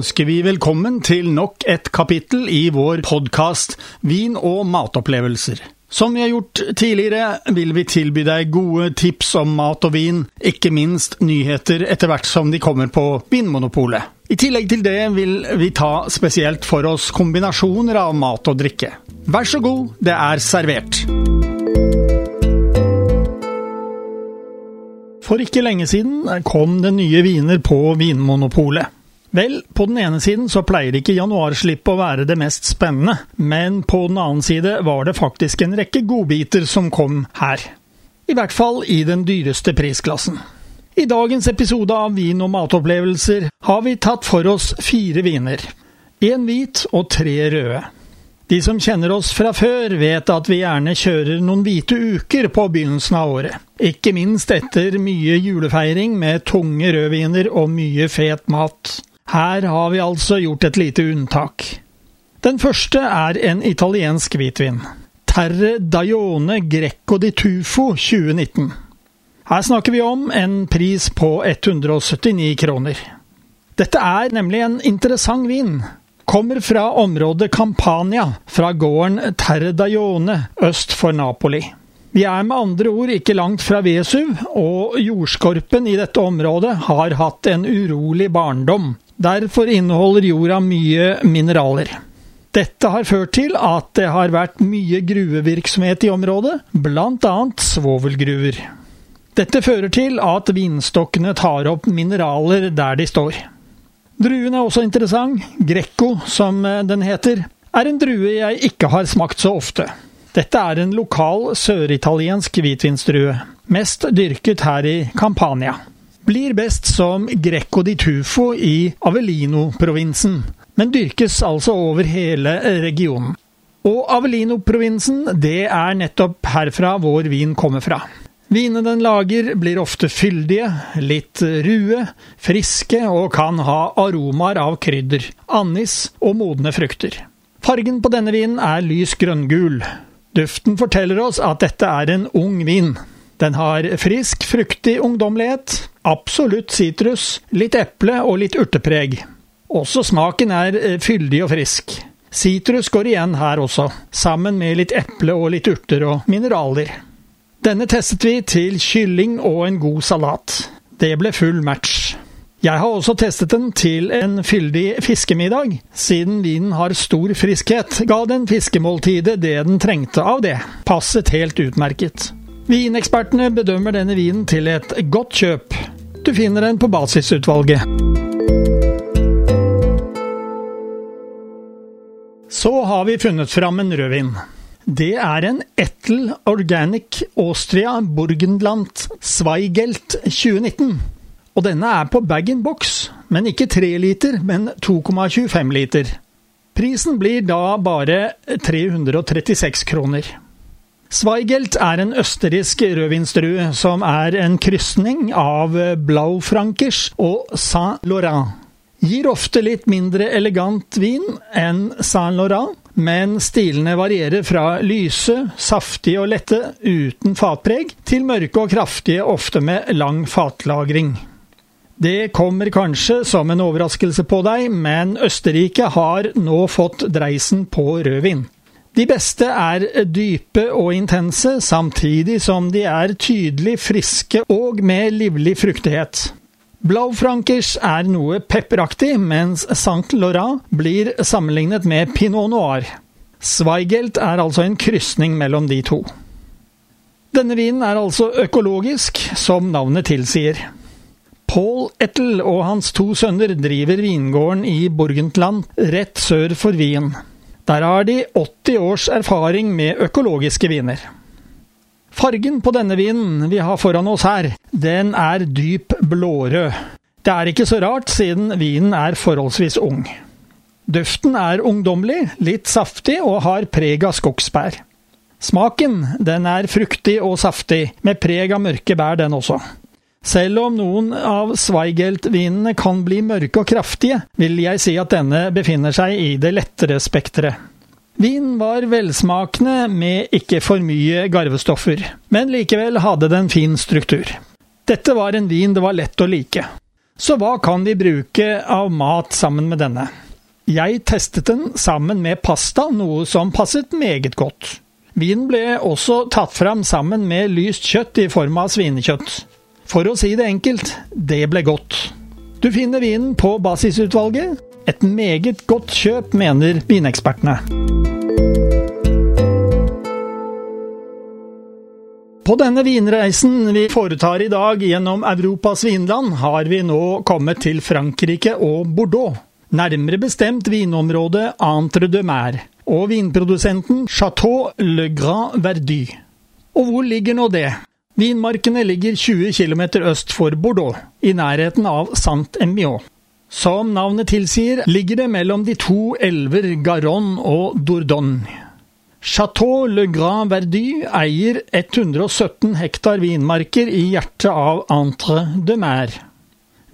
Ønsker vi velkommen til nok et kapittel i vår podkast Vin og matopplevelser. Som vi har gjort tidligere, vil vi tilby deg gode tips om mat og vin, ikke minst nyheter etter hvert som de kommer på Vinmonopolet. I tillegg til det vil vi ta spesielt for oss kombinasjoner av mat og drikke. Vær så god, det er servert. For ikke lenge siden kom det nye viner på Vinmonopolet. Vel, på den ene siden så pleier ikke januarslippet å være det mest spennende, men på den annen side var det faktisk en rekke godbiter som kom her. I hvert fall i den dyreste prisklassen. I dagens episode av Vin og matopplevelser har vi tatt for oss fire viner. Én hvit og tre røde. De som kjenner oss fra før, vet at vi gjerne kjører noen hvite uker på begynnelsen av året. Ikke minst etter mye julefeiring med tunge rødviner og mye fet mat. Her har vi altså gjort et lite unntak. Den første er en italiensk hvitvin. Terre Daione Greco di Tufo 2019. Her snakker vi om en pris på 179 kroner. Dette er nemlig en interessant vin. Kommer fra området Campania, fra gården Terre Daione øst for Napoli. Vi er med andre ord ikke langt fra Vesuv, og jordskorpen i dette området har hatt en urolig barndom. Derfor inneholder jorda mye mineraler. Dette har ført til at det har vært mye gruvevirksomhet i området, bl.a. svovelgruver. Dette fører til at vinstokkene tar opp mineraler der de står. Druen er også interessant. Grekko, som den heter, er en drue jeg ikke har smakt så ofte. Dette er en lokal søritaliensk hvitvinsdrue, mest dyrket her i Campania blir best som Greco di Tufo i Avelino-provinsen, men dyrkes altså over hele regionen. Og Avelino-provinsen, det er nettopp herfra vår vin kommer fra. Vinene den lager blir ofte fyldige, litt rue, friske og kan ha aromaer av krydder, anis og modne frukter. Fargen på denne vinen er lys grønngul. Duften forteller oss at dette er en ung vin. Den har frisk, fruktig ungdommelighet, absolutt sitrus, litt eple og litt urtepreg. Også smaken er eh, fyldig og frisk. Sitrus går igjen her også, sammen med litt eple og litt urter og mineraler. Denne testet vi til kylling og en god salat. Det ble full match. Jeg har også testet den til en fyldig fiskemiddag. Siden vinen har stor friskhet, ga den fiskemåltidet det den trengte av det. Passet helt utmerket. Vinekspertene bedømmer denne vinen til et godt kjøp. Du finner den på basisutvalget. Så har vi funnet fram en rødvin. Det er en Ettel Organic Austria Burgenland Zweigelt 2019. Og denne er på bag-in-box, men ikke 3 liter, men 2,25 liter. Prisen blir da bare 336 kroner. Zweigelt er en østerriksk rødvinsdrue som er en krysning av Blaufrankers og Saint-Laurent. Gir ofte litt mindre elegant vin enn Saint-Laurent, men stilene varierer fra lyse, saftige og lette uten fatpreg, til mørke og kraftige, ofte med lang fatlagring. Det kommer kanskje som en overraskelse på deg, men Østerrike har nå fått dreisen på rødvin. De beste er dype og intense, samtidig som de er tydelig friske og med livlig fruktighet. Blaufrankers er noe pepperaktig, mens Saint Laurent blir sammenlignet med pinot noir. Zweigelt er altså en krysning mellom de to. Denne vinen er altså økologisk, som navnet tilsier. Paul Ettel og hans to sønner driver vingården i Burgentland, rett sør for Wien. Der har de 80 års erfaring med økologiske viner. Fargen på denne vinen vi har foran oss her, den er dyp blårød. Det er ikke så rart, siden vinen er forholdsvis ung. Duften er ungdommelig, litt saftig og har preg av skogsbær. Smaken den er fruktig og saftig, med preg av mørke bær den også. Selv om noen av Zweigelt-vinene kan bli mørke og kraftige, vil jeg si at denne befinner seg i det lettere spekteret. Vinen var velsmakende med ikke for mye garvestoffer, men likevel hadde den fin struktur. Dette var en vin det var lett å like. Så hva kan vi bruke av mat sammen med denne? Jeg testet den sammen med pasta, noe som passet meget godt. Vinen ble også tatt fram sammen med lyst kjøtt i form av svinekjøtt. For å si det enkelt, det ble godt. Du finner vinen på basisutvalget. Et meget godt kjøp, mener vinekspertene. På denne vinreisen vi foretar i dag gjennom Europas vinland, har vi nå kommet til Frankrike og Bordeaux. Nærmere bestemt vinområdet Entre de Mer og vinprodusenten Chateau Le Grand Verdu. Og hvor ligger nå det? Vinmarkene ligger 20 km øst for Bordeaux, i nærheten av Saint-Emilion. Som navnet tilsier, ligger det mellom de to elver Garonne og Dordogne. Chateau Le Grand Verdu eier 117 hektar vinmarker i hjertet av Entre de Mer.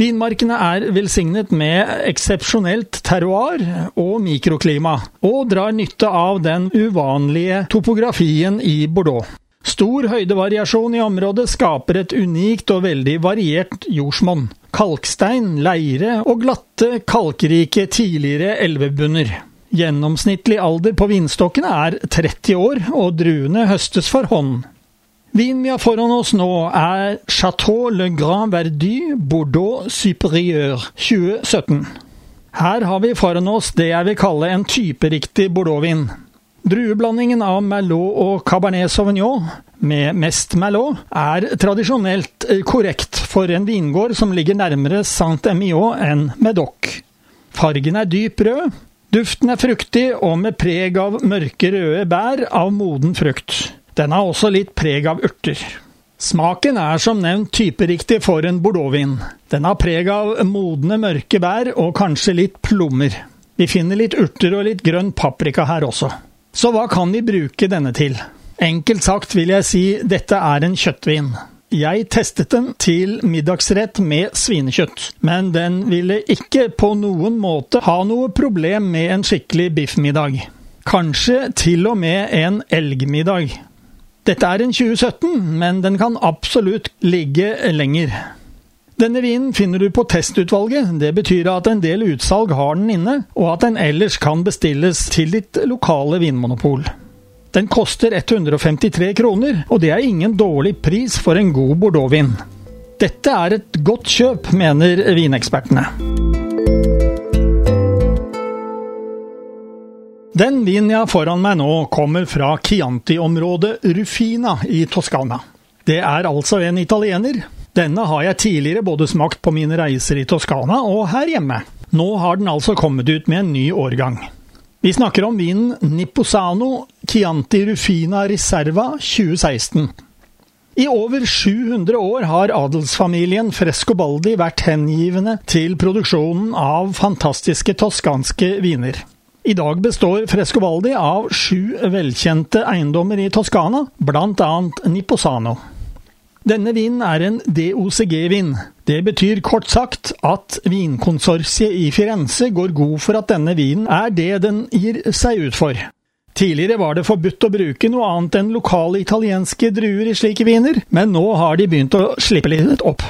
Vinmarkene er velsignet med eksepsjonelt terroir og mikroklima, og drar nytte av den uvanlige topografien i Bordeaux. Stor høydevariasjon i området skaper et unikt og veldig variert jordsmonn. Kalkstein, leire og glatte, kalkrike tidligere elvebunner. Gjennomsnittlig alder på vinstokkene er 30 år, og druene høstes for hånd. Vinen vi har foran oss nå, er Chateau Le Grand Verdu Bordeaux Supérieur 2017. Her har vi foran oss det jeg vil kalle en typeriktig bordeauxvin. Drueblandingen av Merlot og Cabernet Sauvignon, med mest Merlot, er tradisjonelt korrekt for en vingård som ligger nærmere Saint-Emillon enn Medoc. Fargen er dyp rød, Duften er fruktig og med preg av mørke røde bær av moden frukt. Den har også litt preg av urter. Smaken er som nevnt typeriktig for en bordeauxvin. Den har preg av modne mørke bær og kanskje litt plommer. Vi finner litt urter og litt grønn paprika her også. Så hva kan vi bruke denne til? Enkelt sagt vil jeg si dette er en kjøttvin. Jeg testet den til middagsrett med svinekjøtt, men den ville ikke på noen måte ha noe problem med en skikkelig biffmiddag. Kanskje til og med en elgmiddag. Dette er en 2017, men den kan absolutt ligge lenger. Denne vinen finner du på testutvalget. Det betyr at en del utsalg har den inne, og at den ellers kan bestilles til ditt lokale vinmonopol. Den koster 153 kroner, og det er ingen dårlig pris for en god bordeauxvin. Dette er et godt kjøp, mener vinekspertene. Den vinen jeg har foran meg nå, kommer fra Chianti-området Rufina i Toskana. Det er altså en italiener. Denne har jeg tidligere både smakt på mine reiser i Toskana og her hjemme. Nå har den altså kommet ut med en ny årgang. Vi snakker om vinen Nipposano Chianti Rufina Riserva 2016. I over 700 år har adelsfamilien Frescobaldi vært hengivende til produksjonen av fantastiske toskanske viner. I dag består Frescobaldi av sju velkjente eiendommer i Toskana, annet Nipposano. Denne vinen er en DOCG-vin. Det betyr kort sagt at vinkonsortiet i Firenze går god for at denne vinen er det den gir seg ut for. Tidligere var det forbudt å bruke noe annet enn lokale italienske druer i slike viner, men nå har de begynt å slippe litt opp.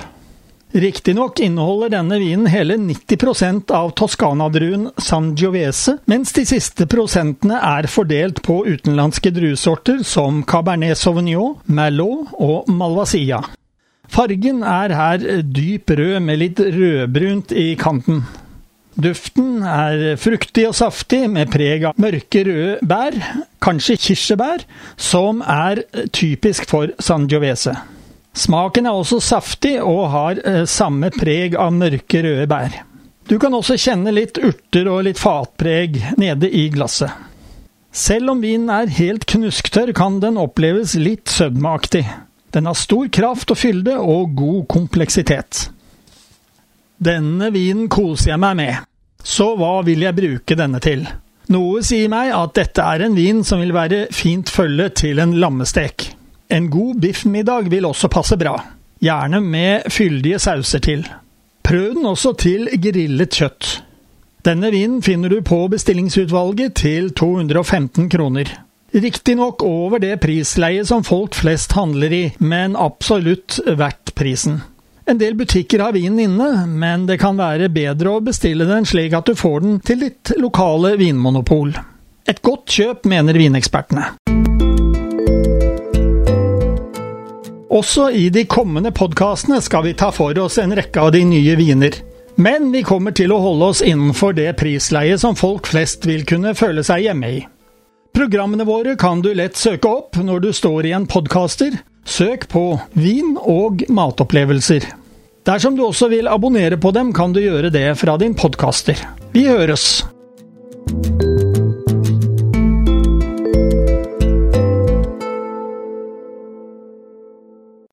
Riktignok inneholder denne vinen hele 90% av Toscana-druen Sangiovese, mens de siste prosentene er fordelt på utenlandske druesorter som Cabernet Sauvignon, Merlot og Malvasia. Fargen er her dyp rød med litt rødbrunt i kanten. Duften er fruktig og saftig, med preg av mørke røde bær, kanskje kirsebær, som er typisk for Sangiovese. Smaken er også saftig og har eh, samme preg av mørke, røde bær. Du kan også kjenne litt urter og litt fatpreg nede i glasset. Selv om vinen er helt knusktørr, kan den oppleves litt sødmeaktig. Den har stor kraft og fylde og god kompleksitet. Denne vinen koser jeg meg med, så hva vil jeg bruke denne til? Noe sier meg at dette er en vin som vil være fint følge til en lammestek. En god biffmiddag vil også passe bra, gjerne med fyldige sauser til. Prøv den også til grillet kjøtt. Denne vinen finner du på bestillingsutvalget til 215 kroner. Riktignok over det prisleiet som folk flest handler i, men absolutt verdt prisen. En del butikker har vinen inne, men det kan være bedre å bestille den slik at du får den til ditt lokale vinmonopol. Et godt kjøp, mener vinekspertene. Også i de kommende podkastene skal vi ta for oss en rekke av de nye viner. Men vi kommer til å holde oss innenfor det prisleiet som folk flest vil kunne føle seg hjemme i. Programmene våre kan du lett søke opp når du står i en podkaster, Søk på vin og matopplevelser. Dersom du også vil abonnere på dem, kan du gjøre det fra din podkaster. Vi høres!